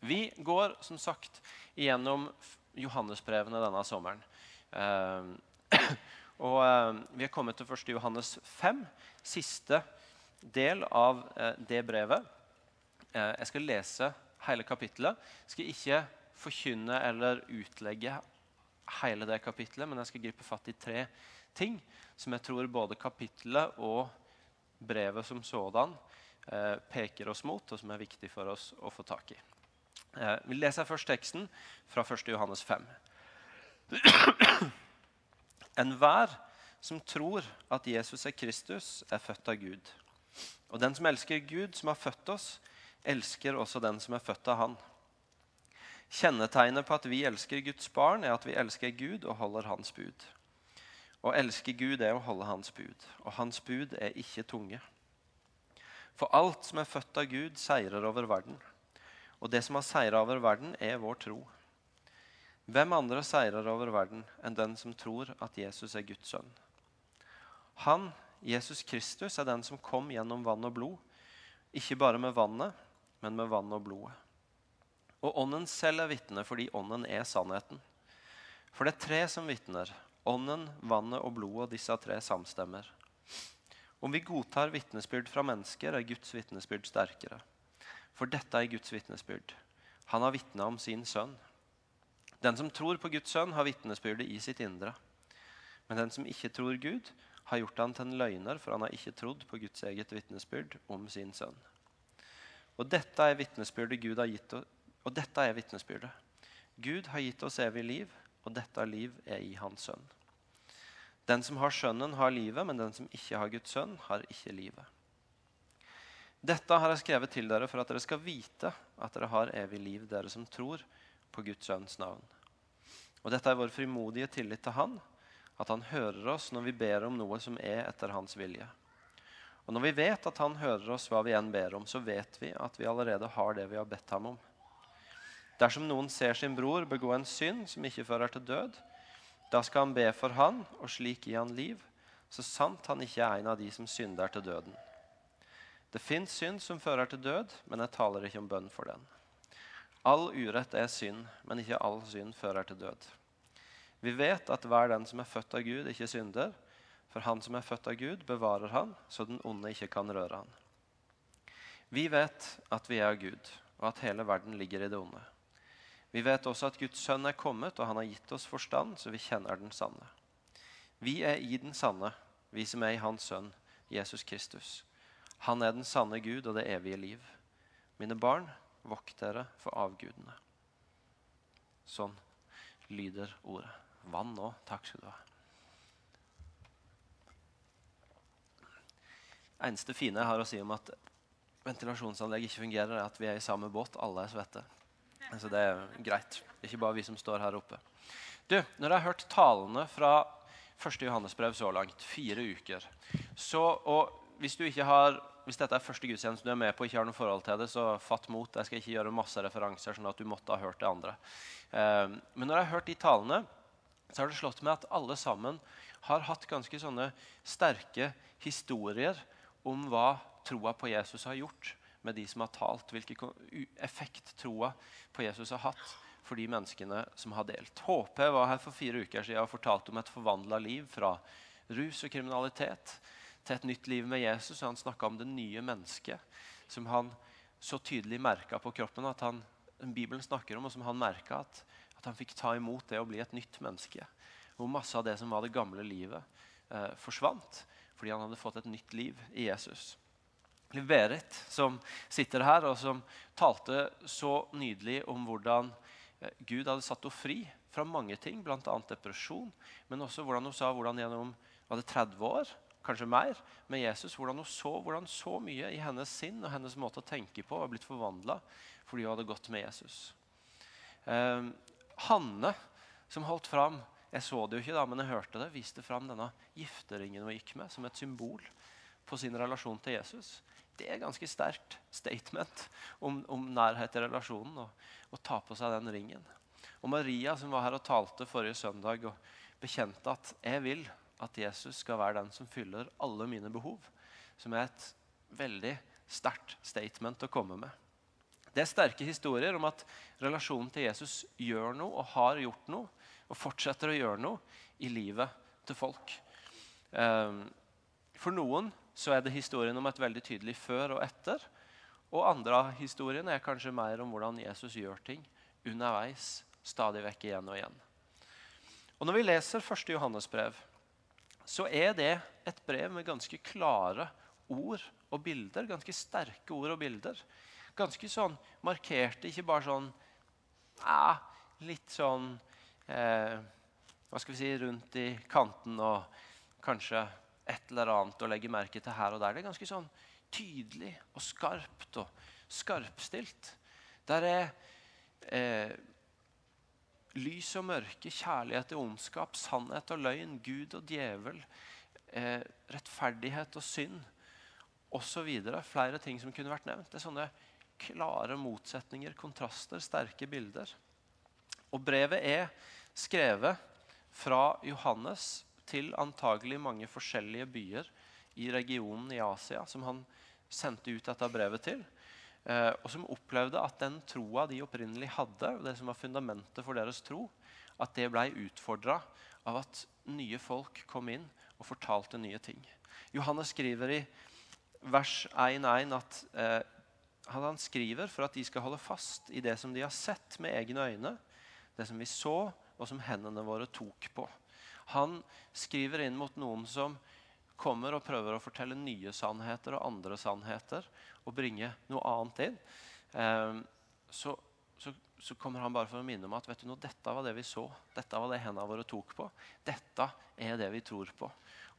Vi går som sagt igjennom Johannesbrevene denne sommeren. Eh, og eh, Vi er kommet til 1. Johannes 5, siste del av eh, det brevet. Eh, jeg skal lese hele kapittelet. Jeg skal ikke forkynne eller utlegge hele det kapittelet, men jeg skal gripe fatt i tre ting som jeg tror både kapittelet og brevet som sådan eh, peker oss mot, og som er viktig for oss å få tak i. Eh, vi leser først teksten fra 1. Johannes 5. Enhver som tror at Jesus er Kristus, er født av Gud. Og den som elsker Gud, som har født oss, elsker også den som er født av Han. Kjennetegnet på at vi elsker Guds barn, er at vi elsker Gud og holder Hans bud. Å elske Gud er å holde Hans bud, og Hans bud er ikke tunge. For alt som er født av Gud, seirer over verden. Og det som har seira over verden, er vår tro. Hvem andre seirer over verden enn den som tror at Jesus er Guds sønn? Han, Jesus Kristus, er den som kom gjennom vann og blod. Ikke bare med vannet, men med vann og blodet. Og Ånden selv er vitne fordi Ånden er sannheten. For det er tre som vitner. Ånden, vannet og blodet, disse tre samstemmer. Om vi godtar vitnesbyrd fra mennesker, er Guds vitnesbyrd sterkere. For dette er Guds vitnesbyrd. Han har vitna om sin sønn. Den som tror på Guds sønn, har vitnesbyrdet i sitt indre. Men den som ikke tror Gud, har gjort han til en løgner, for han har ikke trodd på Guds eget vitnesbyrd om sin sønn. Og dette er vitnesbyrdet Gud har gitt oss. Og dette er vitnesbyrdet. Gud har gitt oss evig liv, og dette liv er i Hans sønn. Den som har Sønnen, har livet, men den som ikke har Guds sønn, har ikke livet. Dette har jeg skrevet til dere for at dere skal vite at dere har evig liv, dere som tror på Guds sønns navn. Og dette er vår frimodige tillit til Han, at Han hører oss når vi ber om noe som er etter Hans vilje. Og når vi vet at Han hører oss hva vi enn ber om, så vet vi at vi allerede har det vi har bedt Ham om. Dersom noen ser sin bror begå en synd som ikke fører til død, da skal han be for han og slik gi han liv, så sant han ikke er en av de som synder til døden. Det fins synd som fører til død, men jeg taler ikke om bønn for den. All urett er synd, men ikke all synd fører til død. Vi vet at hver den som er født av Gud, ikke synder. For han som er født av Gud, bevarer han, så den onde ikke kan røre han. Vi vet at vi er av Gud, og at hele verden ligger i det onde. Vi vet også at Guds sønn er kommet, og han har gitt oss forstand, så vi kjenner den sanne. Vi er i den sanne, vi som er i Hans sønn, Jesus Kristus. Han er den sanne Gud og det evige liv. Mine barn, vokt dere for avgudene. Sånn lyder ordet. Vann nå. Takk skal du ha. Eneste fine jeg har å si om at ventilasjonsanlegg ikke fungerer, er at vi er i samme båt. Alle er svette. Så det er greit. Det er ikke bare vi som står her oppe. Du, Når jeg har hørt talene fra første Johannesbrev så langt, fire uker så, og hvis, du ikke har, hvis, dette er første gudstjeneste du er med på ikke har noe forhold til det, så fatt mot. Jeg skal ikke gjøre masse referanser, sånn at du måtte ha hørt det andre. Eh, men når jeg har hørt de talene, så har det slått meg at alle sammen har hatt ganske sånne sterke historier om hva troa på Jesus har gjort med de som har talt. Hvilken effekt troa på Jesus har hatt for de menneskene som har delt. HP var her for fire uker siden og fortalte om et forvandla liv fra rus og kriminalitet til et nytt liv med Jesus. og Han snakka om det nye mennesket som han så tydelig merka på kroppen. at han, Bibelen snakker om, og som han merka at, at, han fikk ta imot det å bli et nytt menneske. Hvor masse av det som var det gamle livet, eh, forsvant fordi han hadde fått et nytt liv i Jesus. Berit, som sitter her, og som talte så nydelig om hvordan eh, Gud hadde satt henne fri fra mange ting, bl.a. depresjon, men også hvordan hun sa hvordan gjennom var det 30 år kanskje mer, med Jesus. Hvordan hun så, hvordan så mye i hennes sinn og hennes måte å tenke på var blitt forvandla fordi hun hadde gått med Jesus. Eh, Hanne, som holdt fram jeg så det jo ikke, da, men jeg hørte det, viste fram denne gifteringen hun gikk med, som et symbol på sin relasjon til Jesus. Det er et ganske sterkt statement om, om nærhet i relasjonen å ta på seg den ringen. Og Maria, som var her og talte forrige søndag, og bekjente at 'jeg vil at Jesus skal være den som fyller alle mine behov. Som er et veldig sterkt statement å komme med. Det er sterke historier om at relasjonen til Jesus gjør noe og har gjort noe og fortsetter å gjøre noe i livet til folk. Ehm, for noen så er det historien om et veldig tydelig før og etter. Og andre av historiene er kanskje mer om hvordan Jesus gjør ting underveis, stadig vekk igjen og igjen. Og Når vi leser 1. Johannesbrev, så er det et brev med ganske klare ord og bilder. Ganske sterke ord og bilder. Ganske sånn markerte, ikke bare sånn ja, Litt sånn eh, Hva skal vi si rundt i kanten og kanskje et eller annet å legge merke til her og der. Det er ganske sånn tydelig og skarpt og skarpstilt. Der er eh, lys og mørke, kjærlighet og ondskap, sannhet og løgn, Gud og djevel, eh, rettferdighet og synd osv. Flere ting som kunne vært nevnt. Det er sånne klare motsetninger, kontraster, sterke bilder. Og brevet er skrevet fra Johannes til antagelig mange forskjellige byer i regionen i Asia som han sendte ut dette brevet til. Eh, og som opplevde at den troa de opprinnelig hadde, det som var fundamentet for deres tro, at det ble utfordra av at nye folk kom inn og fortalte nye ting. Johannes skriver i vers 1.1 at eh, han skriver for at de skal holde fast i det som de har sett med egne øyne, det som vi så, og som hendene våre tok på. Han skriver inn mot noen som kommer og prøver å fortelle nye sannheter og andre sannheter og bringe noe annet inn. eh, så, så, så, kommer han bare for å minne om at vet du, nå, dette var det vi så. Dette var det hendene våre tok på. Dette er det vi tror på.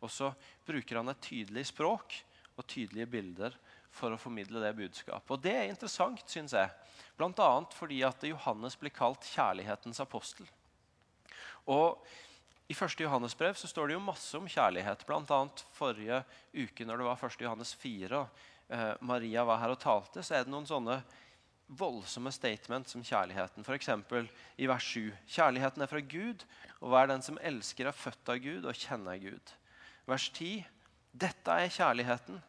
Og så bruker han et tydelig språk og tydelige bilder for å formidle det budskapet. Og Det er interessant, syns jeg. Bl.a. fordi at Johannes blir kalt kjærlighetens apostel. Og i 1. Johannes brev så står det jo masse om kjærlighet. Bl.a. forrige uke når det var 1. Johannes 4 og eh, Maria var her og talte, så er det noen sånne voldsomme statements om kjærligheten. F.eks. i vers 7. Kjærligheten er fra Gud, og hver den som elsker, er født av Gud og kjenner Gud. Vers 10. Dette er kjærligheten.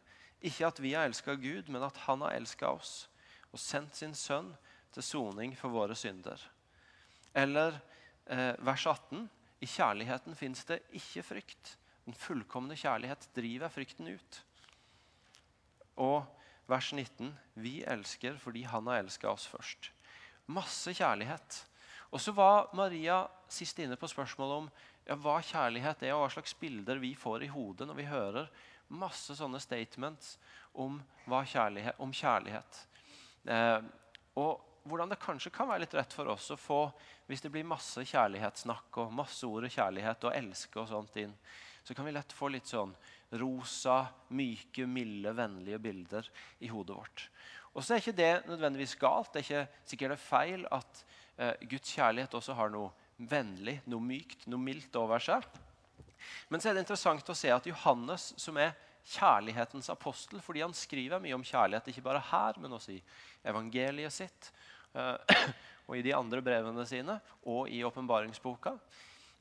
Ikke at vi har elska Gud, men at Han har elska oss og sendt sin sønn til soning for våre synder. Eller eh, vers 18. I kjærligheten fins det ikke frykt. Den fullkomne kjærlighet driver frykten ut. Og vers 19.: Vi elsker fordi Han har elska oss først. Masse kjærlighet. Og så var Maria sist inne på spørsmålet om ja, hva kjærlighet er, og hva slags bilder vi får i hodet når vi hører masse sånne statements om, kjærlighet, om kjærlighet. Eh, og hvordan det kanskje kan være litt rett for oss å få hvis det blir masse kjærlighetssnakk og masse ord og kjærlighet og elske og sånt inn, så kan vi lett få litt sånn rosa, myke, milde, vennlige bilder i hodet vårt. Og så er ikke det nødvendigvis galt. Det er ikke sikkert det er feil at eh, Guds kjærlighet også har noe vennlig, noe mykt, noe mildt over seg. Men så er det interessant å se at Johannes, som er kjærlighetens apostel, fordi han skriver mye om kjærlighet, ikke bare her, men også i evangeliet sitt, og i de andre brevene sine og i åpenbaringsboka.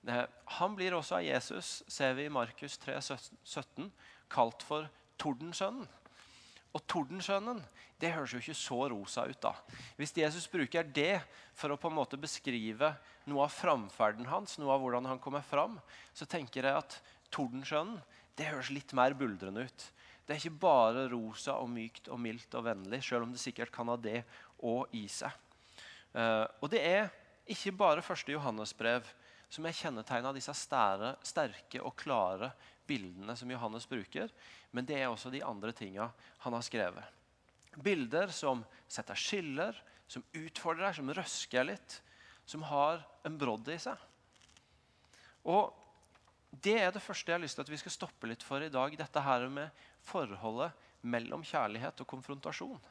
Eh, han blir også av Jesus, ser vi i Markus 3, 17, kalt for Tordensønnen. Og Tordensønnen det høres jo ikke så rosa ut. da. Hvis Jesus bruker det for å på en måte beskrive noe av framferden hans, noe av hvordan han kommer fram, så tenker jeg at Tordensønnen det høres litt mer buldrende ut. Det er ikke bare rosa og mykt og mildt og vennlig, selv om det sikkert kan ha det og i seg. Uh, og det er ikke bare første Johannes-brev som er kjennetegna av disse stære, sterke og klare bildene som Johannes bruker, men det er også de andre tinga han har skrevet. Bilder som setter skiller, som utfordrer, deg, som røsker litt, som har en brodd i seg. Og Det er det første jeg har lyst til at vi skal stoppe litt for i dag. Dette her med forholdet mellom kjærlighet og konfrontasjon.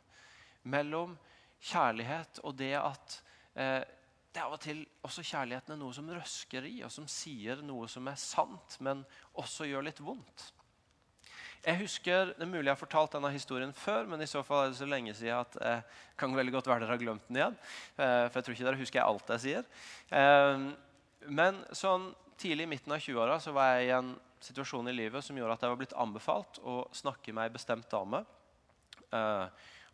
Mellom kjærlighet og det at eh, det av og til også kjærligheten er noe som røsker i, og som sier noe som er sant, men også gjør litt vondt. Jeg husker, Det er mulig jeg har fortalt denne historien før, men i så fall er det så lenge siden at jeg kan veldig godt være dere har glemt den igjen. Eh, for jeg tror ikke dere husker alt jeg sier. Eh, men sånn tidlig i midten av 20-åra var jeg i en situasjon i livet som gjorde at jeg var blitt anbefalt å snakke med ei bestemt dame. Eh,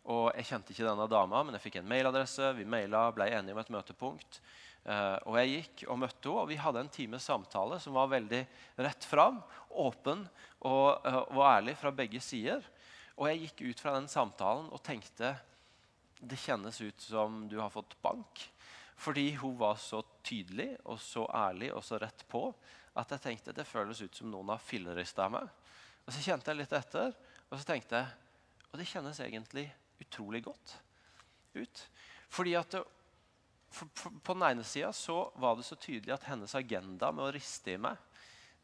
Og Jeg kjente ikke denne dama, men jeg fikk en mailadresse. Vi maila, ble enige om et møtepunkt. Uh, og Jeg gikk og møtte henne, og vi hadde en times samtale som var veldig rett fram, åpen og, uh, og ærlig fra begge sider. Og jeg gikk ut fra den samtalen og tenkte det kjennes ut som du har fått bank. Fordi hun var så tydelig og så ærlig og så rett på at jeg tenkte det føles ut som noen har fillerista meg. Og Så kjente jeg litt etter, og så tenkte jeg Og det kjennes egentlig utrolig godt ut. Fordi at det, for, for, På den ene sida var det så tydelig at hennes agenda med å riste i meg,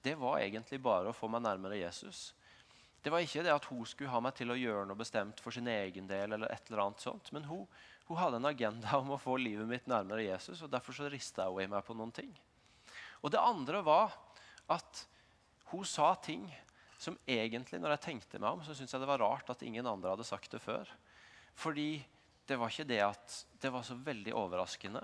det var egentlig bare å få meg nærmere Jesus. Det var ikke det at hun skulle ha meg til å gjøre noe bestemt for sin egen del. eller et eller annet sånt, Men hun, hun hadde en agenda om å få livet mitt nærmere Jesus, og derfor så rista hun i meg på noen ting. Og det andre var at hun sa ting som egentlig, når jeg tenkte meg om, så syntes jeg det var rart at ingen andre hadde sagt det før. Fordi det var ikke det at det var så veldig overraskende.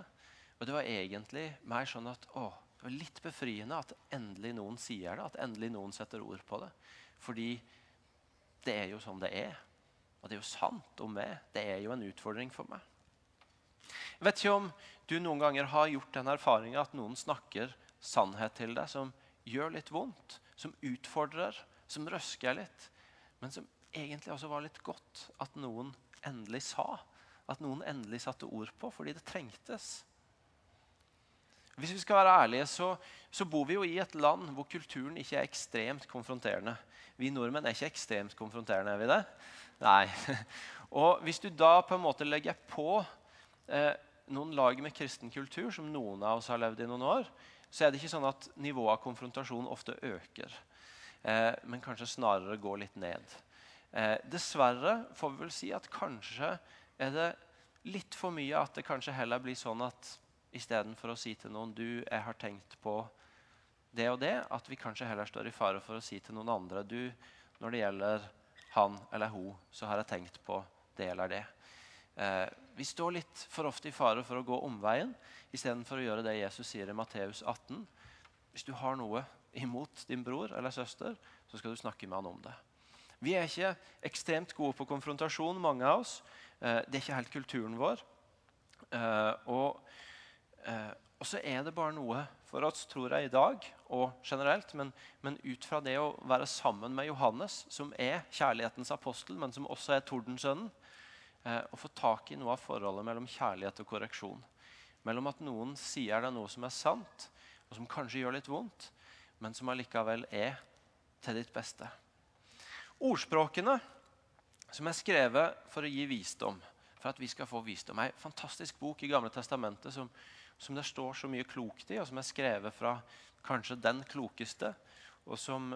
Og det var egentlig mer sånn at å, det var litt befriende at endelig noen sier det. At endelig noen setter ord på det. Fordi det er jo sånn det er. Og det er jo sant om meg. Det er jo en utfordring for meg. Jeg vet ikke om du noen ganger har gjort den erfaringa at noen snakker sannhet til deg som gjør litt vondt, som utfordrer, som røsker litt, men som egentlig også var litt godt at noen endelig sa. At noen endelig satte ord på, fordi det trengtes. Hvis vi skal være ærlige, så, så bor vi jo i et land hvor kulturen ikke er ekstremt konfronterende. Vi nordmenn er ikke ekstremt konfronterende, er vi det? Nei. Og hvis du da på en måte legger på eh, noen lag med kristen kultur, som noen av oss har levd i noen år, så er det ikke sånn at nivået av konfrontasjon ofte øker. Eh, men kanskje snarere går litt ned. Eh, dessverre får vi vel si at kanskje er det litt for mye at det kanskje heller blir sånn at istedenfor å si til noen du, jeg har tenkt på det og det, at vi kanskje heller står i fare for å si til noen andre du, når det gjelder han eller hun, så har jeg tenkt på det eller det. Eh, vi står litt for ofte i fare for å gå omveien istedenfor å gjøre det Jesus sier i Matteus 18. Hvis du har noe imot din bror eller søster, så skal du snakke med han om det. Vi er ikke ekstremt gode på konfrontasjon, mange av oss. Eh, det er ikke helt kulturen vår. Eh, og, eh, og så er det bare noe for oss, tror jeg, i dag og generelt, men, men, ut fra det å være sammen med Johannes, som er kjærlighetens apostel, men som også er tordensønnen, å få tak i noe av forholdet mellom kjærlighet og korreksjon. Mellom at noen sier deg noe som er sant, og som kanskje gjør litt vondt, men som allikevel er til ditt beste. Ordspråkene, som er skrevet for å gi visdom, for at vi skal få visdom, er en fantastisk bok i Gamle Testamentet som som det står så mye klokt i, og som er skrevet fra kanskje den klokeste, og som,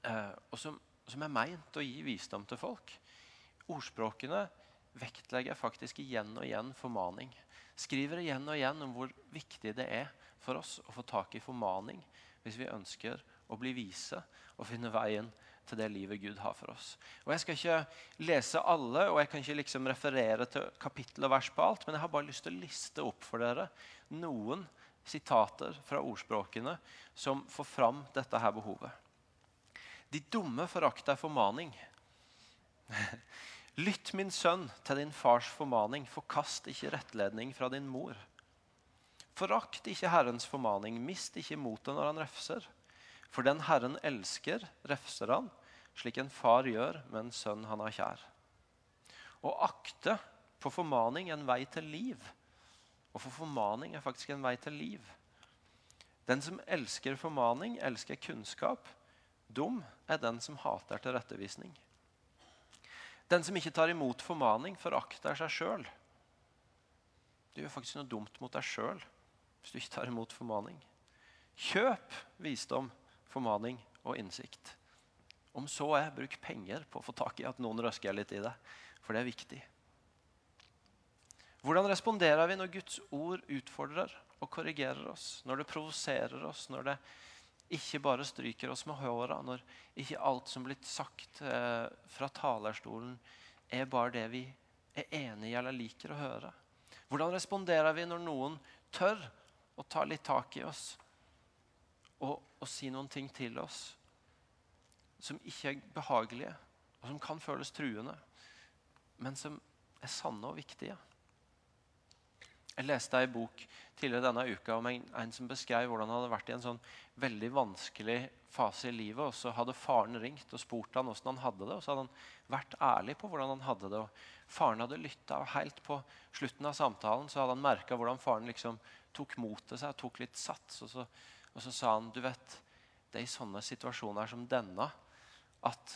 eh, og som, som er meint å gi visdom til folk. Ordspråkene vektlegger faktisk igjen og igjen formaning. Skriver igjen og igjen om hvor viktig det er for oss å få tak i formaning hvis vi ønsker å bli vise og finne veien til det livet Gud har for oss. Og Jeg skal ikke lese alle, og jeg kan ikke liksom referere til kapittel og vers på alt, men jeg har bare lyst til å liste opp for dere noen sitater fra ordspråkene som får fram dette her behovet. De dumme forakter formaning. Lytt, min sønn, til din fars formaning. Forkast ikke rettledning fra din mor. Forakt ikke Herrens formaning. Mist ikke motet når han refser. For den Herren elsker, refser han, slik en far gjør med en sønn han har kjær. Å akte på formaning en vei til liv. Og for formaning er faktisk en vei til liv. Den som elsker formaning, elsker kunnskap. Dum er den som hater tilrettevisning. Den som ikke tar imot formaning, forakter seg sjøl. Du gjør faktisk noe dumt mot deg sjøl hvis du ikke tar imot formaning. Kjøp visdom formaning og innsikt. Om så er, bruk penger på å få tak i at noen røsker litt i det, for det er viktig. Hvordan responderer vi når Guds ord utfordrer og korrigerer oss? Når det provoserer oss, når det ikke bare stryker oss med håra, når ikke alt som blir sagt eh, fra talerstolen, er bare det vi er enig i eller liker å høre? Hvordan responderer vi når noen tør å ta litt tak i oss og, og si noen ting til oss som ikke er behagelige, og som kan føles truende. men som er sanne og viktige. Jeg leste ei bok tidligere denne uka om en, en, som beskrev hvordan han hadde vært i en sånn veldig vanskelig fase i livet. og Så hadde faren ringt og spurt han hvordan han hadde det. og Så hadde han vært ærlig på hvordan han hadde det. og Faren hadde lytta, og helt på slutten av samtalen så hadde han merka hvordan faren liksom tok mot til seg og tok litt sats. Og så, og så, sa han du vet, det er i sånne situasjoner som denne at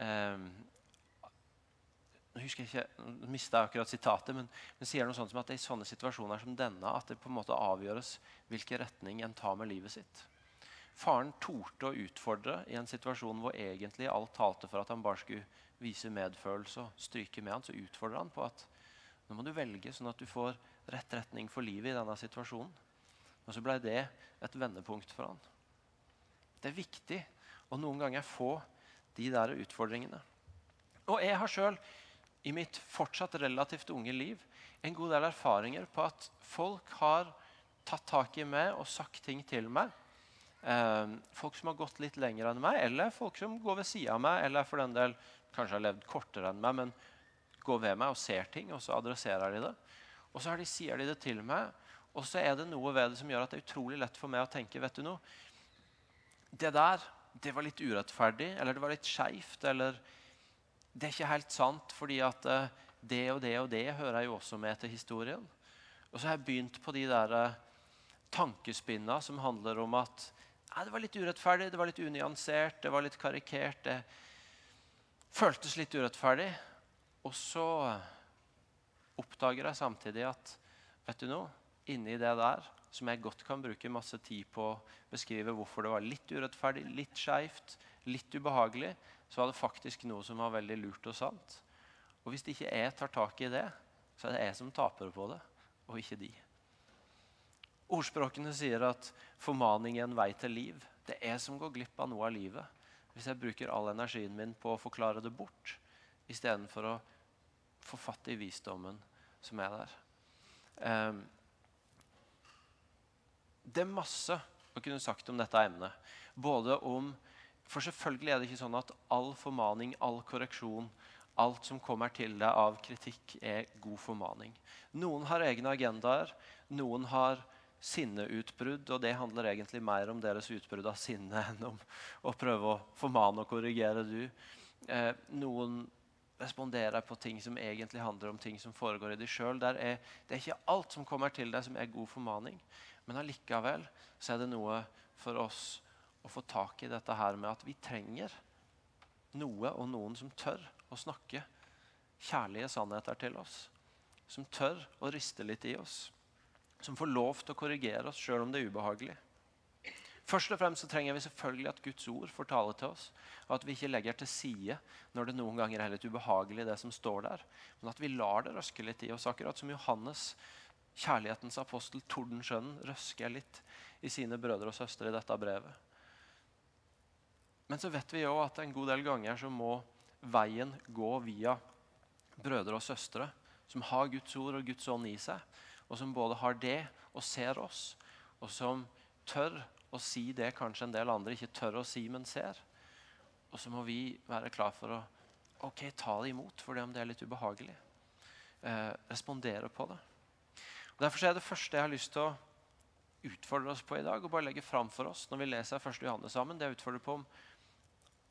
eh, nå husker jeg ikke, nå mista jeg akkurat sitatet, men, men sier noe sånt som at det er i sånne situasjoner som denne at det på en måte avgjøres hvilken retning en tar med livet sitt. Faren torde å utfordre i en situasjon hvor egentlig alt talte for at han bare skulle vise medfølelse og stryke med han, så utfordrer han på at nå må du velge sånn at du får rett retning for livet i denne situasjonen. Og så ble det et vendepunkt for han. Det er viktig å noen ganger få de der utfordringene. Og jeg har sjøl i mitt fortsatt relativt unge liv en god del erfaringer på at folk har tatt tak i meg og sagt ting til meg. Eh, folk som har gått litt lenger enn meg, eller folk som går ved sida av meg, eller for den del kanskje har levd kortere enn meg, men går ved meg og ser ting, og så adresserer de det. Og så sier de det til meg, og så er det noe ved det som gjør at det er utrolig lett for meg å tenke vet du noe, Det der det var litt urettferdig, eller det var litt skeivt, eller det er ikke helt sant, fordi at eh, det og det og det hører jo også med til historien. Og så har jeg begynt på de der eh, tankespinna som handler om at ja, det var litt urettferdig, det var litt unyansert, det var litt karikert. Det føltes litt urettferdig. Og så oppdager jeg samtidig at vet du noe, inni det der, som jeg godt kan bruke masse tid på å beskrive hvorfor det var litt urettferdig, litt skeivt, litt ubehagelig, så var det faktisk noe som var veldig lurt og sant. Og hvis ikke jeg tar tak i det, så er det jeg som taper på det, og ikke de. Ordspråkene sier at formaning er en vei til liv. Det er jeg som går glipp av noe av livet hvis jeg bruker all energien min på å forklare det bort, istedenfor å få fatt i visdommen som er der. Um, det er masse å kunne sagt om dette emnet. Både om for selvfølgelig er det ikke sånn at all formaning, all korreksjon, alt som kommer til deg av kritikk, er god formaning. Noen har egne agendaer. Noen har sinneutbrudd, og det handler egentlig mer om deres utbrudd av sinne enn om å prøve å formane og korrigere du. Eh, noen responderer på ting som egentlig handler om ting som foregår i deg sjøl. Det er ikke alt som kommer til deg, som er god formaning. Men allikevel så er det noe for oss å få tak i dette her med at vi trenger noe og noen som tør å snakke kjærlige sannheter til oss. Som tør å riste litt i oss. Som får lov til å korrigere oss sjøl om det er ubehagelig. Først og fremst så trenger vi selvfølgelig at Guds ord får tale til oss. Og at vi ikke legger til side når det noen ganger er litt ubehagelig, det som står der. Men at vi lar det røske litt i oss. Akkurat som Johannes, kjærlighetens apostel, Tordensjønnen røsker litt i sine brødre og søstre i dette brevet. Men så vet vi jo at en god del ganger så må veien gå via brødre og søstre som har Guds ord og Guds ånd i seg, og som både har det og ser oss, og som tør å si det kanskje en del andre ikke tør å si, men ser. Og så må vi være klar for å ok, ta det imot, for om det er litt ubehagelig. Eh, respondere på det. Og Derfor er det første jeg har lyst til å utfordre oss på i dag, og bare legge fram for oss når vi leser 1. Johannes sammen, det jeg utfordrer på om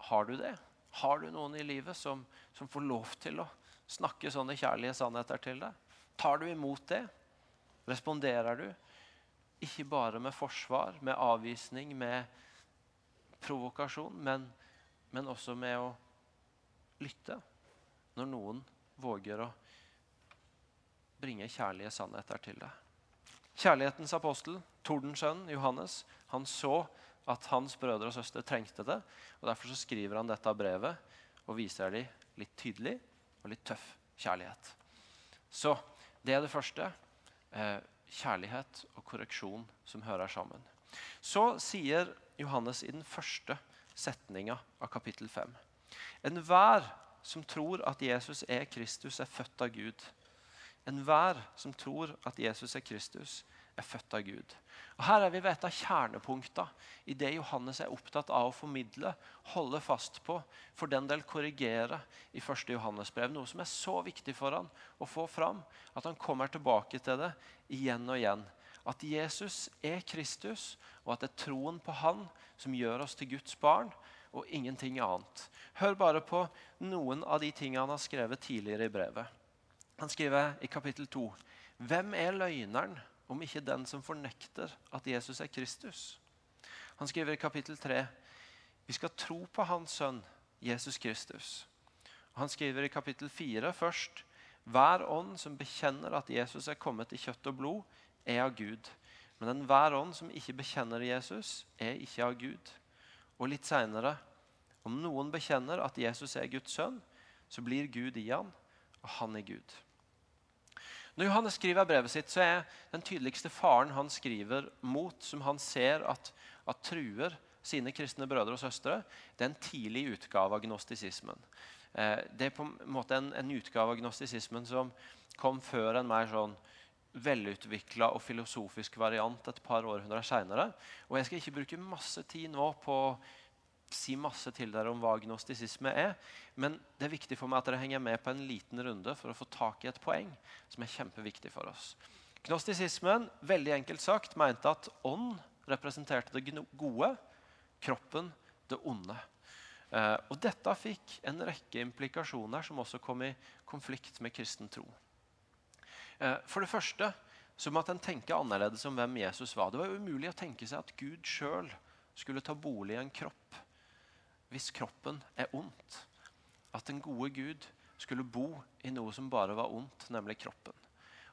har du det? Har du noen i livet som, som får lov til å snakke sånne kjærlige sannheter til deg? Tar du imot det? Responderer du? Ikke bare med forsvar, med avvisning, med provokasjon, men, men også med å lytte når noen våger å bringe kjærlige sannheter til deg. Kjærlighetens apostel, Tordens sønn Johannes, han så at hans brødre og søstre trengte det. og Derfor så skriver han dette brevet og viser dem litt tydelig og litt tøff kjærlighet. Så det er det første. Eh, kjærlighet og korreksjon som hører sammen. Så sier Johannes i den første setninga av kapittel 5. Enhver som tror at Jesus er Kristus, er født av Gud. Enhver som tror at Jesus er Kristus, er født av Gud. Og Her er vi ved et av kjernepunktene i det Johannes er opptatt av å formidle, holde fast på, for den del korrigere i første Johannesbrev. Noe som er så viktig for han å få fram at han kommer tilbake til det igjen og igjen. At Jesus er Kristus, og at det er troen på Han som gjør oss til Guds barn, og ingenting annet. Hør bare på noen av de tingene han har skrevet tidligere i brevet. Han skriver i kapittel 2.: Hvem er løgneren om ikke den som fornekter at Jesus er Kristus? Han skriver i kapittel 3 vi skal tro på Hans sønn Jesus Kristus. Han skriver i kapittel 4 først hver ånd som bekjenner at Jesus er kommet i kjøtt og blod, er av Gud. Men enhver ånd som ikke bekjenner Jesus, er ikke av Gud. Og litt seinere om noen bekjenner at Jesus er Guds sønn, så blir Gud i han, og han er Gud. Når Johannes skriver brevet sitt, så er den tydeligste faren han skriver mot, som han ser at, at truer sine kristne brødre og søstre, det er en tidlig utgave av gnostisismen. Eh, det er på en måte en, en utgave av gnostisismen som kom før en mer sånn velutvikla og filosofisk variant et par århundrer seinere. Jeg skal ikke bruke masse tid nå på si masse til dere om hva gnostisisme er, men det er viktig for meg at dere henger med på en liten runde for å få tak i et poeng som er kjempeviktig for oss. Gnostisismen veldig enkelt sagt, mente at ånd representerte det gode, kroppen det onde. Eh, og Dette fikk en rekke implikasjoner som også kom i konflikt med kristen tro. Eh, for det første så måtte en tenke annerledes om hvem Jesus var. Det var umulig å tenke seg at Gud sjøl skulle ta bolig i en kropp hvis kroppen er ondt. At den gode Gud skulle bo i noe som bare var ondt, nemlig kroppen.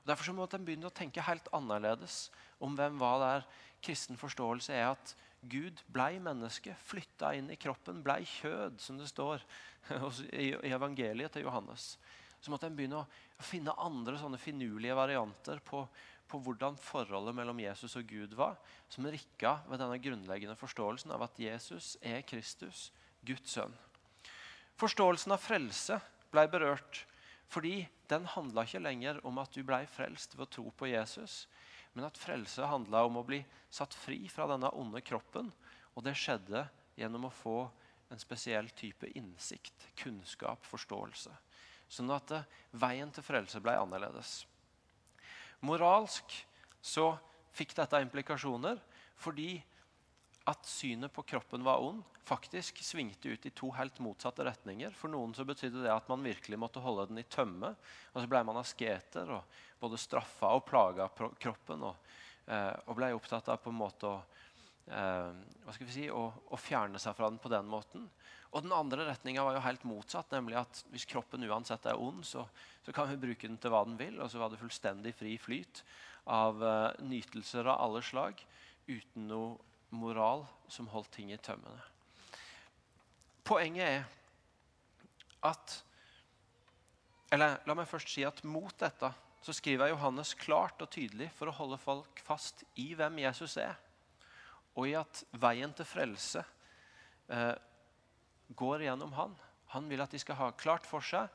Og derfor så måtte en begynne å tenke helt annerledes om hvem det der. Kristen forståelse er at Gud blei menneske, flytta inn i kroppen, blei kjød, som det står i evangeliet til Johannes. Så måtte en begynne å finne andre sånne finurlige varianter på, på hvordan forholdet mellom Jesus og Gud var, som rikka ved denne grunnleggende forståelsen av at Jesus er Kristus, Guds sønn. Forståelsen av frelse ble berørt fordi den handla ikke lenger om at du ble frelst ved å tro på Jesus, men at frelse handla om å bli satt fri fra denne onde kroppen. Og det skjedde gjennom å få en spesiell type innsikt, kunnskap, forståelse. Sånn at eh, veien til frelse ble annerledes. Moralsk så fikk dette implikasjoner fordi at synet på kroppen var ond, faktisk svingte ut i to helt motsatte retninger. For noen så betydde det at man virkelig måtte holde den i tømme. Og så ble man asketer og både straffa og plaga kroppen. Og, eh, og, ble opptatt av på en måte å, eh, hva skal vi si, å, å, fjerne seg fra den på den måten. Og den andre retninga var jo helt motsatt. nemlig at Hvis kroppen uansett er ond, så, så, kan vi bruke den til hva den vil. Og så var det fullstendig fri flyt av eh, nytelser av alle slag uten noe moral som holdt ting i tømmene. Poenget er at Eller la meg først si at mot dette så skriver Johannes klart og tydelig for å holde folk fast i hvem Jesus er, og i at veien til frelse eh, går gjennom han. Han vil at de skal ha klart for seg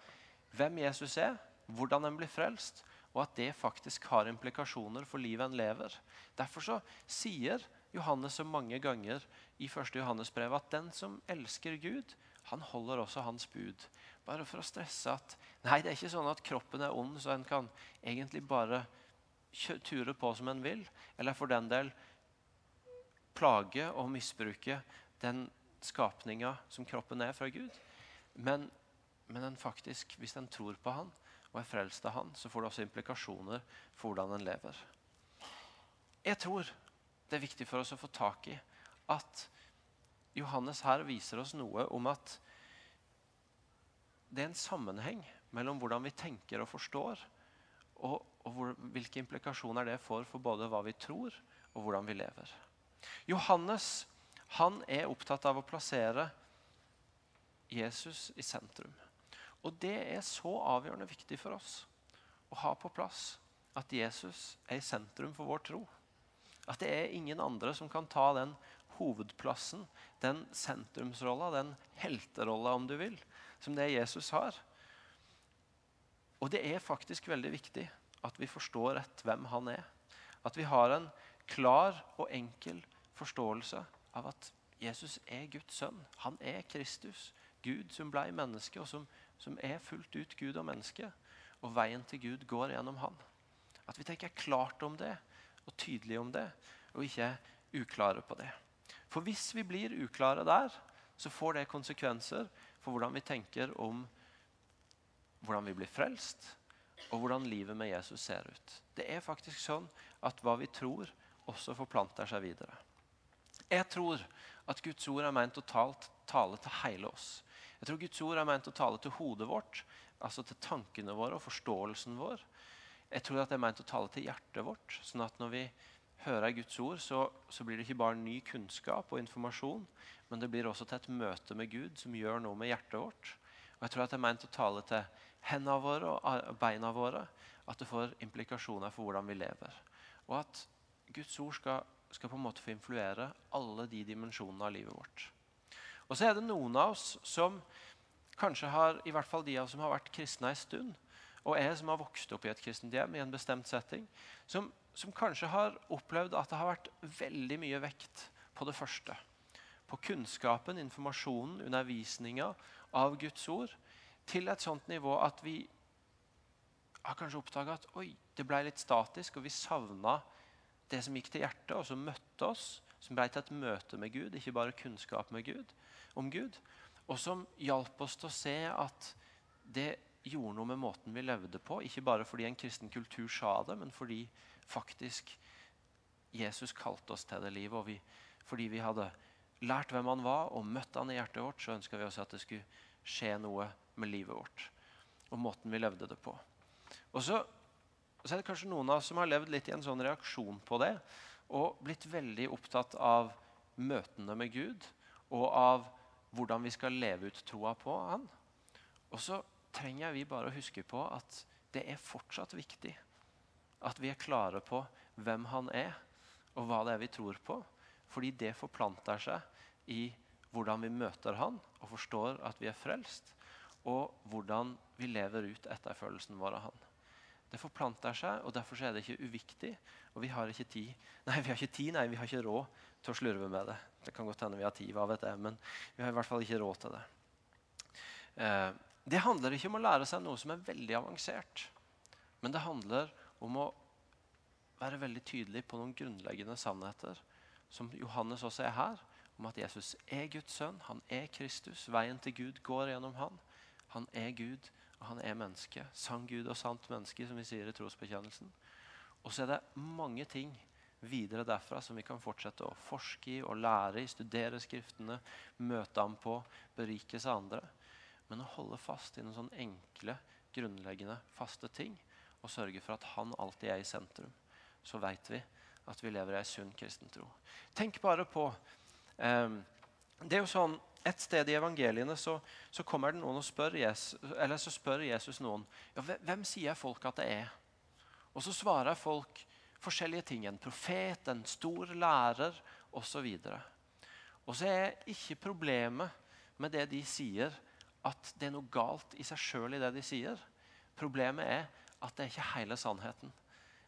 hvem Jesus er, hvordan en blir frelst, og at det faktisk har implikasjoner for livet en lever. Derfor så sier Johannes så mange ganger i 1. Johannes brev at den som elsker Gud, han holder også hans bud. Bare for å stresse at nei, det er ikke sånn at kroppen er ond, så en kan egentlig bare ture på som en vil. Eller for den del plage og misbruke den skapninga som kroppen er fra Gud. Men, men en faktisk, hvis en tror på han og er frelst av han, så får det også implikasjoner for hvordan en lever. Jeg tror det er viktig for oss å få tak i at Johannes her viser oss noe om at det er en sammenheng mellom hvordan vi tenker og forstår, og, og hvor, hvilke implikasjoner det får for både hva vi tror og hvordan vi lever. Johannes han er opptatt av å plassere Jesus i sentrum. Og det er så avgjørende viktig for oss å ha på plass at Jesus er i sentrum for vår tro. At det er ingen andre som kan ta den hovedplassen, den sentrumsrolla, den helterolla, om du vil, som det Jesus har. Og det er faktisk veldig viktig at vi forstår rett hvem han er. At vi har en klar og enkel forståelse av at Jesus er Guds sønn. Han er Kristus, Gud som blei menneske, og som, som er fullt ut Gud og menneske. Og veien til Gud går gjennom han. At vi tenker klart om det og tydelig om det, og ikke uklare på det. For hvis vi blir uklare der, så får det konsekvenser for hvordan vi tenker om hvordan vi blir frelst, og hvordan livet med Jesus ser ut. Det er faktisk sånn at hva vi tror, også forplanter seg videre. Jeg tror at Guds ord er meint å tale til hele oss. Jeg tror Guds ord er meint å tale til hodet vårt, altså til tankene våre og forståelsen vår. Jeg tror at det er meint å tale til hjertet vårt, sånn at når vi hører Guds ord, så, så, blir det ikke bare ny kunnskap og informasjon, men det blir også til et møte med Gud som gjør noe med hjertet vårt. Og jeg tror at det er meint å tale til hendene våre og beina våre, at det får implikasjoner for hvordan vi lever. Og at Guds ord skal, skal på en måte få influere alle de dimensjonene av livet vårt. Og så er det noen av oss som kanskje har, i hvert fall de av oss som har vært kristne en stund, og jeg som har vokst opp i et kristent hjem i en bestemt setting, som, som kanskje har opplevd at det har vært veldig mye vekt på det første. På kunnskapen, informasjonen, undervisninga av Guds ord. Til et sånt nivå at vi har kanskje oppdaga at oi, det ble litt statisk, og vi savna det som gikk til hjertet, og som møtte oss. Som ble til et møte med Gud, ikke bare kunnskap med Gud om Gud, og som hjalp oss til å se at det gjorde noe med måten vi levde på. Ikke bare fordi en kristen kultur sa det, men fordi faktisk Jesus kalte oss til det livet. Og vi, fordi vi hadde lært hvem han var og møtt han i hjertet vårt, så ønska vi også at det skulle skje noe med livet vårt og måten vi levde det på. Og så, så er det kanskje noen av oss som har levd litt i en sånn reaksjon på det og blitt veldig opptatt av møtene med Gud og av hvordan vi skal leve ut troa på Han. Og så trenger vi bare å huske på at det er fortsatt viktig at vi er klare på hvem Han er, og hva det er vi tror på. Fordi det forplanter seg i hvordan vi møter Han og forstår at vi er frelst, og hvordan vi lever ut etterfølelsen vår av Han. Det forplanter seg, og derfor er det ikke uviktig. Og vi har ikke tid, nei, vi har ikke tid, nei, vi har ikke råd til å slurve med det. Det kan godt hende vi har tid, hva vet jeg, men vi har i hvert fall ikke råd til det. Eh, det handler ikke om å lære seg noe som er veldig avansert. Men det handler om å være veldig tydelig på noen grunnleggende sannheter, som Johannes også er her, om at Jesus er Guds sønn, han er Kristus. Veien til Gud går gjennom han. Han er Gud, og han er menneske. Sann Gud og sant menneske, som vi sier i trosbekjennelsen. Og så er det mange ting videre derfra som vi kan fortsette å forske i og lære i, studere Skriftene, møte ham på, berike seg andre. Men å holde fast i noen sånne enkle, grunnleggende, faste ting og sørge for at han alltid er i sentrum, så vet vi at vi lever i ei sunn kristen tro. Tenk bare på eh, det er jo sånn, Et sted i evangeliene så, så kommer det noen og spør Jesus, eller så spør Jesus noen ja, hvem sier folk at det er. Og så svarer folk forskjellige ting. En profet, en stor lærer osv. Og så er ikke problemet med det de sier, at det er noe galt i seg sjøl i det de sier. Problemet er at det er ikke hele sannheten.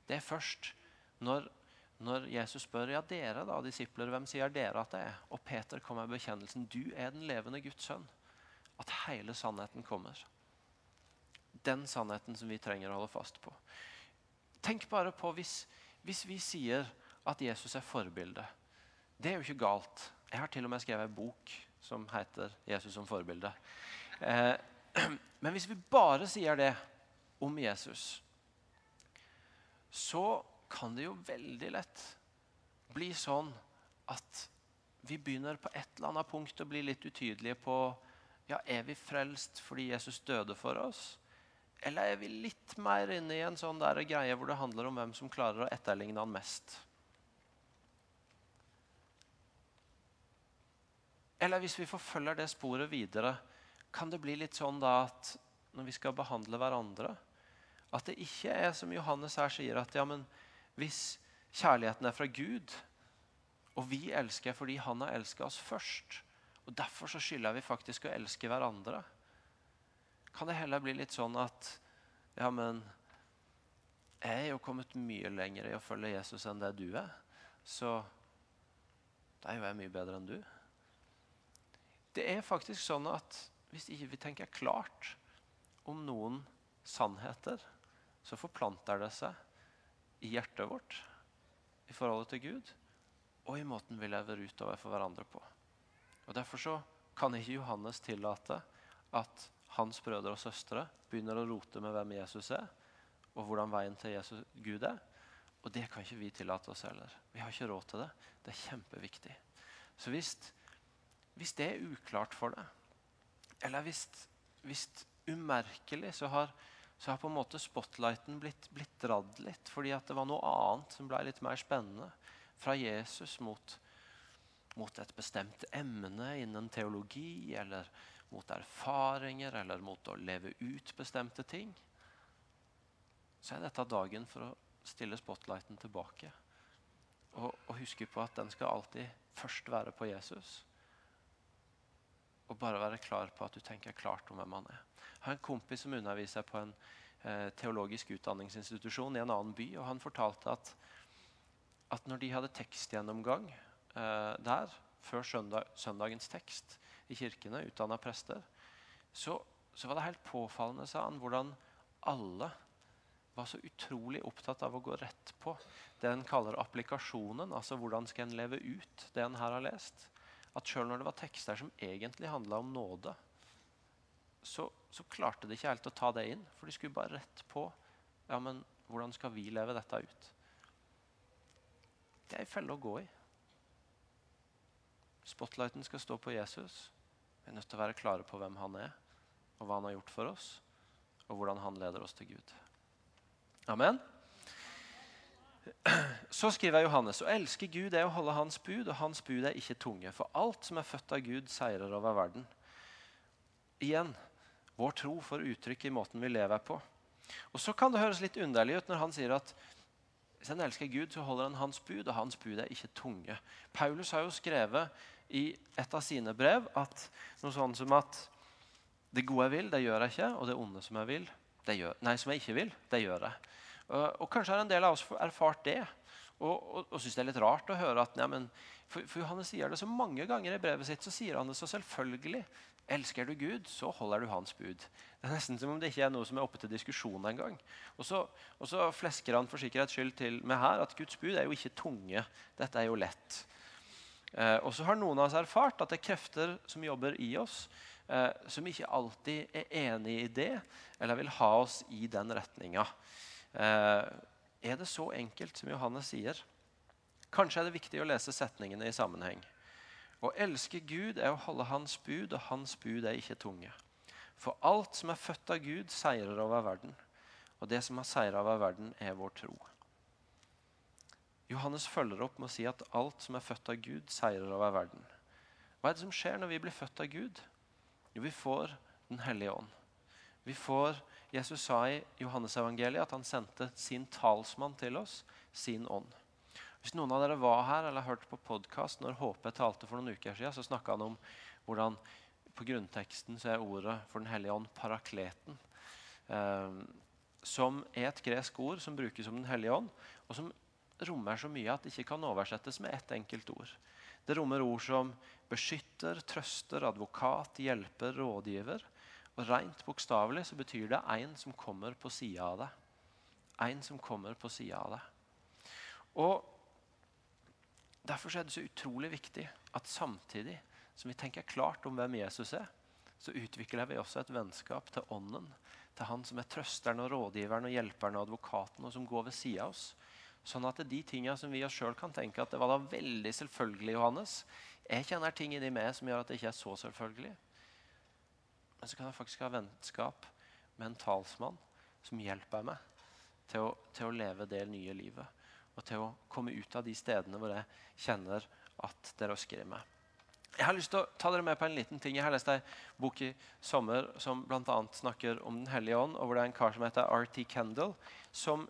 Det er først når, når Jesus spør ja dere da, disipler, hvem sier dere at det er, og Peter kommer med bekjennelsen du er den levende Guds sønn, at hele sannheten kommer. Den sannheten som vi trenger å holde fast på. Tenk bare på hvis, hvis vi sier at Jesus er forbilde. Det er jo ikke galt. Jeg har til og med skrevet en bok som heter 'Jesus som forbilde'. Eh, men hvis vi bare sier det om Jesus, så kan det jo veldig lett bli sånn at vi begynner på et eller annet punkt å bli litt utydelige på ja, er vi frelst fordi Jesus døde for oss? Eller er vi litt mer inne i en sånn der greie hvor det handler om hvem som klarer å etterligne han mest? Eller hvis vi forfølger det sporet videre, kan det bli litt sånn da at når vi skal behandle hverandre, at det ikke er som Johannes her sier, at ja, men hvis kjærligheten er fra Gud, og vi elsker fordi han har elska oss først, og derfor så skylder vi faktisk å elske hverandre, kan det heller bli litt sånn at ja, men jeg er jo kommet mye lenger i å følge Jesus enn det du er. Så da er jo jeg mye bedre enn du. Det er faktisk sånn at hvis ikke vi tenker klart om noen sannheter, så forplanter det seg i hjertet vårt i forholdet til Gud og i måten vi lever utover for hverandre på. Og Derfor så kan ikke Johannes tillate at hans brødre og søstre begynner å rote med hvem Jesus er, og hvordan veien til Jesus Gud er. Og det kan ikke vi tillate oss heller. Vi har ikke råd til det. Det er kjempeviktig. Så hvis, hvis det er uklart for deg, eller hvis, umerkelig, så har, så har, på en måte spotlighten blitt, blitt dradd litt fordi at det var noe annet som ble litt mer spennende. Fra Jesus mot, mot et bestemt emne innen teologi, eller mot erfaringer, eller mot å leve ut bestemte ting. Så er dette dagen for å stille spotlighten tilbake. Og, og huske på at den skal alltid først være på Jesus. Og bare være klar på at du tenker klart om hvem han er. Jeg har en kompis som underviser på en eh, teologisk utdanningsinstitusjon i en annen by. og Han fortalte at, at når de hadde tekstgjennomgang eh, der, før søndag, søndagens tekst i kirkene, utdanna prester, så, så, var det helt påfallende, sa han, hvordan alle var så utrolig opptatt av å gå rett på det en kaller applikasjonen. Altså hvordan skal en leve ut det en her har lest. At sjøl når det var tekster som egentlig handla om nåde, så, så, klarte de ikke helt å ta det inn. For de skulle bare rett på ja, men hvordan skal vi leve dette ut. Det er ei felle å gå i. Spotlighten skal stå på Jesus. Vi er nødt til å være klare på hvem han er, og hva han har gjort for oss, og hvordan han leder oss til Gud. Amen. Så skriver Johannes å elske Gud er å holde Hans bud, og Hans bud er ikke tunge. For alt som er født av Gud, seirer over verden. Igjen vår tro får uttrykk i måten vi lever på. Og Så kan det høres litt underlig ut når han sier at hvis en elsker Gud, så holder han Hans bud, og Hans bud er ikke tunge. Paulus har jo skrevet i et av sine brev at noe sånn som at det gode jeg vil, det gjør jeg ikke, og det onde som jeg vil, det gjør, nei, som jeg ikke vil, det gjør jeg. Uh, og Kanskje har en del av oss erfart det. Og, og, og syns det er litt rart å høre at nei, for, for, Johannes sier det så mange ganger i brevet sitt. Så sier han det så selvfølgelig. Elsker du Gud, så holder du hans bud. Det er nesten som om det ikke er noe som er oppe til diskusjon engang. Og, og så flesker han for sikkerhets skyld til med her at Guds bud er jo ikke tunge. Dette er jo lett. Eh, og så har noen av oss erfart at det er krefter som jobber i oss, eh, som ikke alltid er enig i det, eller vil ha oss i den retninga. Eh, er det så enkelt som Johannes sier? Kanskje er det viktig å lese setningene i sammenheng. Å elske Gud er å holde Hans bud, og Hans bud er ikke tunge. For alt som er født av Gud, seirer over verden. Og det som har seira over verden, er vår tro. Johannes følger opp med å si at alt som er født av Gud, seirer over verden. Hva er det som skjer når vi blir født av Gud? Jo, vi får Den hellige ånd. Vi får, Jesus sa i Johannesevangeliet at han sendte sin talsmann til oss, sin ånd. Hvis noen av dere var her eller hørte på podkast når HP talte for noen uker siden, så snakka han om hvordan på grunnteksten så er ordet for Den hellige ånd parakleten. Eh, som er et gresk ord som brukes om Den hellige ånd, og som rommer så mye at det ikke kan oversettes med ett enkelt ord. Det rommer ord som beskytter, trøster, advokat, hjelper, rådgiver. Og Rent bokstavelig så betyr det en som kommer på sida av det. En som kommer på sida av det. Og Derfor er det så utrolig viktig at samtidig som vi tenker klart om hvem Jesus er, så utvikler vi også et vennskap til Ånden, til Han som er trøsteren og rådgiveren og hjelperen og advokaten, og som går ved sida av oss. Sånn at de tingene som vi oss sjøl kan tenke at det var da veldig selvfølgelig, Johannes. Jeg kjenner ting inni meg som gjør at det ikke er så selvfølgelig. Men så kan jeg faktisk ha vennskap med en talsmann som hjelper meg til å, til å leve det nye livet. Og til å komme ut av de stedene hvor jeg kjenner at det røsker i meg. Jeg har lyst til å ta dere med på en liten ting. Jeg har lest en bok i sommer som bl.a. snakker om Den hellige ånd. og hvor det er en kar som heter R.T. Kendall, som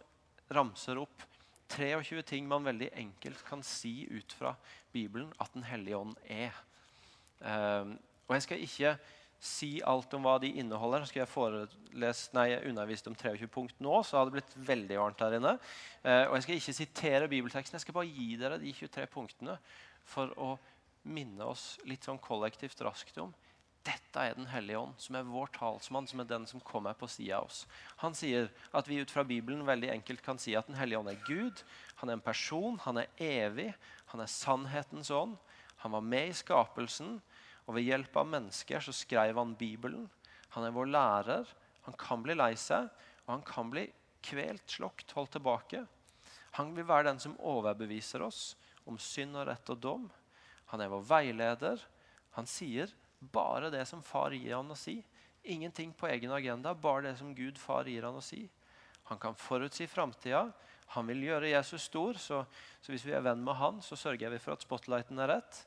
ramser opp 23 ting man veldig enkelt kan si ut fra Bibelen at Den hellige ånd er. Um, og Jeg skal ikke si alt om hva de inneholder. Skal jeg forelest, nei, undervist om 23 punkt nå, så hadde det blitt veldig varmt her inne. Eh, og Jeg skal ikke sitere bibelteksten, jeg skal bare gi dere de 23 punktene for å minne oss litt sånn kollektivt raskt om dette er Den hellige ånd, som er vår talsmann, som er den som kommer på sida av oss. Han sier at vi ut fra Bibelen veldig enkelt kan si at Den hellige ånd er Gud. Han er en person, han er evig, han er sannhetens ånd. Han var med i skapelsen. Og ved hjelp av mennesker så skrev han Bibelen. Han er vår lærer. Han kan bli lei seg, og han kan bli kvelt, slokt, holdt tilbake. Han vil være den som overbeviser oss om synd og rett og dom. Han er vår veileder. Han sier bare det som far gir han å si. Ingenting på egen agenda, bare det som Gud far gir han å si. Han kan forutsi framtida. Han vil gjøre Jesus stor, så, så, hvis vi er venn med han, så sørger vi for at spotlighten er rett.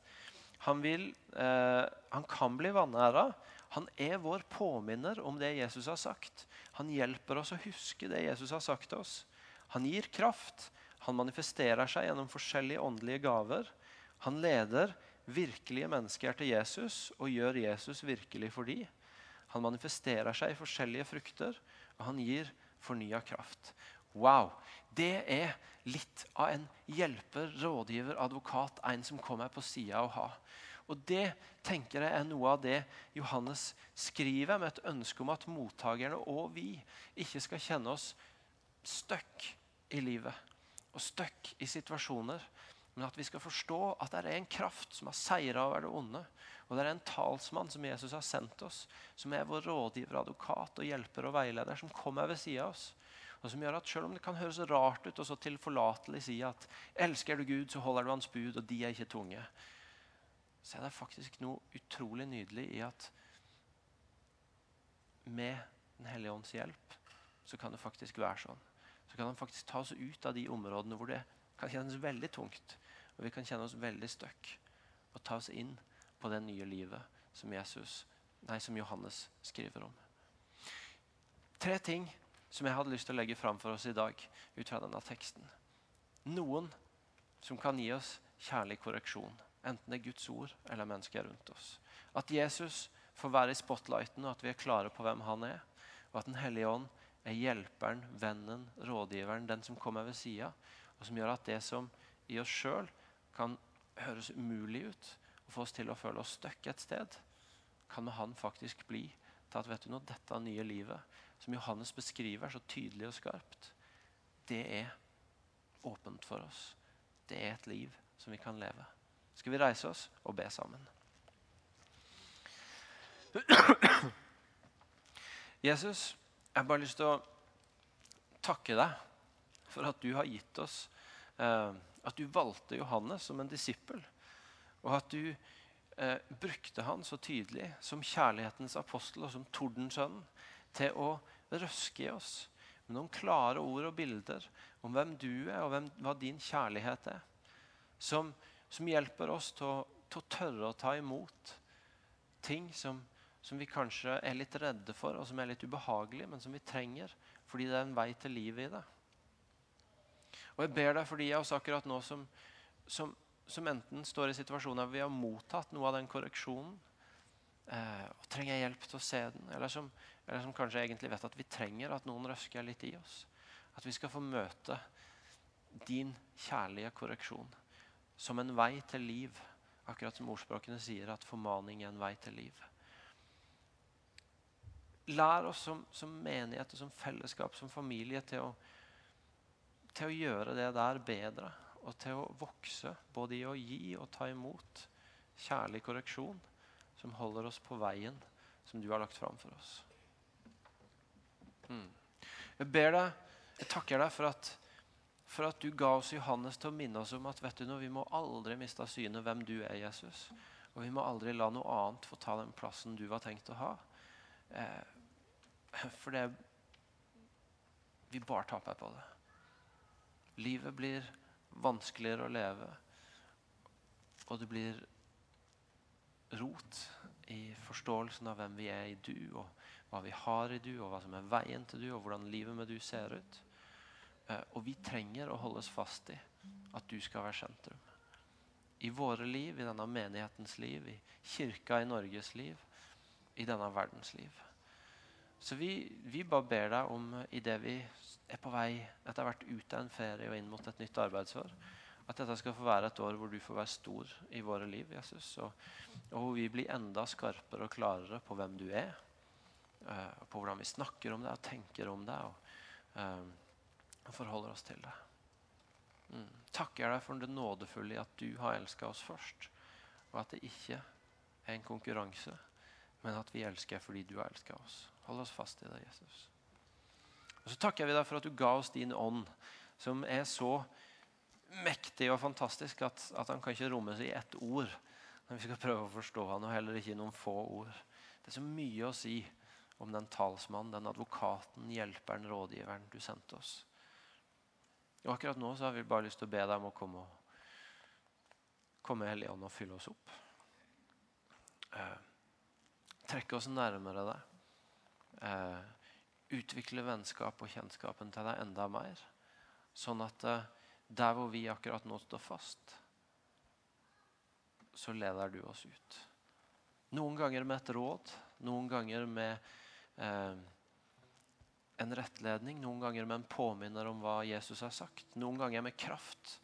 Han, vil, eh, han kan bli vanæra. Han er vår påminner om det Jesus har sagt. Han hjelper oss å huske det Jesus har sagt til oss. Han gir kraft. Han manifesterer seg gjennom forskjellige åndelige gaver. Han leder virkelige mennesker til Jesus og gjør Jesus virkelig for dem. Han manifesterer seg i forskjellige frukter, og han gir fornya kraft. Wow! Det er litt av en hjelper, rådgiver, advokat, en som kommer på sida å ha. Og Det tenker jeg er noe av det Johannes skriver med et ønske om at mottakerne og vi ikke skal kjenne oss stuck i livet og stuck i situasjoner. Men at vi skal forstå at det er en kraft som har seira over det onde. Og det er en talsmann som Jesus har sendt oss, som er vår rådgiver, advokat og hjelper og veileder, som kommer ved sida av oss. Og som gjør at Selv om det kan høres rart ut og så tilforlatelig si at elsker du Gud, så holder du hans bud, og de er ikke tunge, så er det faktisk noe utrolig nydelig i at med Den hellige ånds hjelp så kan det faktisk være sånn. Så kan han faktisk ta oss ut av de områdene hvor det kan kjennes veldig tungt, og vi kan kjenne oss veldig stuck, og ta oss inn på det nye livet som, Jesus, nei, som Johannes skriver om. Tre ting som jeg hadde lyst til å legge fram for oss i dag ut fra denne teksten. Noen som kan gi oss kjærlig korreksjon. Enten det er Guds ord eller mennesker rundt oss. At Jesus får være i spotlighten, og at vi er klare på hvem han er. Og at Den hellige ånd er hjelperen, vennen, rådgiveren, den som kommer ved sida. Og som gjør at det som i oss sjøl kan høres umulig ut, og få oss til å føle oss stuck et sted, kan med han faktisk bli til at vet du noe, dette nye livet, som Johannes beskriver så tydelig og skarpt, det er åpent for oss. Det er et liv som vi kan leve skal vi reise oss og be sammen. Jesus, jeg har bare lyst til å takke deg for at du har gitt oss eh, At du valgte Johannes som en disippel, og at du eh, brukte han så tydelig som kjærlighetens apostel og som tordensønnen til å røske i oss med noen klare ord og bilder om hvem du er, og hvem, hva din kjærlighet er. Som som hjelper oss til å, til å tørre å ta imot ting som, som, vi kanskje er litt redde for, og som er litt ubehagelige, men som vi trenger fordi det er en vei til livet i det. Og Jeg ber deg for de av oss akkurat nå som, som, som, enten står i situasjoner hvor vi har mottatt noe av den korreksjonen eh, og trenger hjelp til å se den, eller som, eller som kanskje egentlig vet at vi trenger at noen røsker litt i oss. At vi skal få møte din kjærlige korreksjon som en vei til liv. Akkurat som ordspråkene sier at formaning er en vei til liv. Lær oss som, som menighet, som fellesskap, som familie til å, til å gjøre det der bedre. Og til å vokse, både i å gi og ta imot kjærlig korreksjon som holder oss på veien som du har lagt fram for oss. Mm. Jeg ber deg, jeg takker deg for at for at du ga oss Johannes til å minne oss om at vet du noe, vi må aldri miste av syne hvem du er, Jesus. Og vi må aldri la noe annet få ta den plassen du var tenkt å ha. Eh, for det Vi bare taper på det. Livet blir vanskeligere å leve, og det blir rot i forståelsen av hvem vi er i du, og hva vi har i du, og hva som er veien til du, og hvordan livet med du ser ut. Eh, og vi trenger å holdes fast i at du skal være sentrum. I våre liv, i denne menighetens liv, i kirka i Norges liv. i denne verdens liv. Så vi, vi bare ber deg om, idet vi er på vei etter hvert ut av en ferie og inn mot et nytt arbeidsår, at dette skal få være et år hvor du får være stor i våre liv, Jesus. Og, og hvor vi blir enda skarpere og klarere på hvem du er. Uh, på hvordan vi snakker om det og tenker om det. Og, uh, og forholder oss til det. Mm. Takker deg for det nådefulle i at du har elska oss først. Og at det ikke er en konkurranse, men at vi elsker fordi du har elska oss. Hold oss fast i det, Jesus. Og Så takker vi deg for at du ga oss din ånd, som er så mektig og fantastisk at, at han kan ikke rommes i ett ord når vi skal prøve å forstå han, og heller ikke i noen få ord. Det er så mye å si om den talsmannen, den advokaten, hjelperen, rådgiveren du sendte oss. Og Akkurat nå så har vi bare lyst til å be deg om å komme, komme Helligånd og fylle oss opp. Eh, trekke oss nærmere deg. Eh, utvikle vennskap og kjennskapen til deg enda mer. Sånn at eh, der hvor vi akkurat nå står fast, så leder du oss ut. Noen ganger med et råd, noen ganger med en rettledning, noen ganger med en påminner om hva Jesus har sagt, noen ganger med kraft.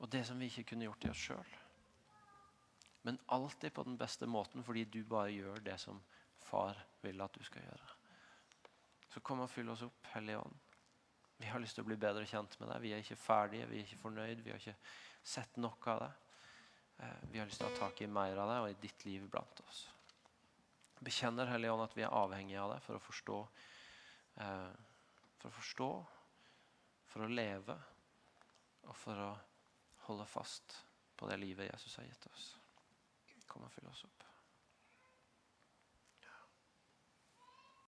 Og det som vi ikke kunne gjort i oss sjøl. Men alltid på den beste måten fordi du bare gjør det som far vil at du skal gjøre. Så kom og fyll oss opp, Hellige Ånd. Vi har lyst til å bli bedre kjent med deg. Vi er ikke ferdige, vi er ikke fornøyd, vi har ikke sett nok av deg. Eh, vi har lyst til å ha tak i mer av deg og i ditt liv blant oss. Bekjenner Hellige Ånd at vi er avhengige av deg for å forstå, eh, for å forstå, for å leve og for å holde fast på det livet Jesus har gitt oss. Kom og fyll oss opp.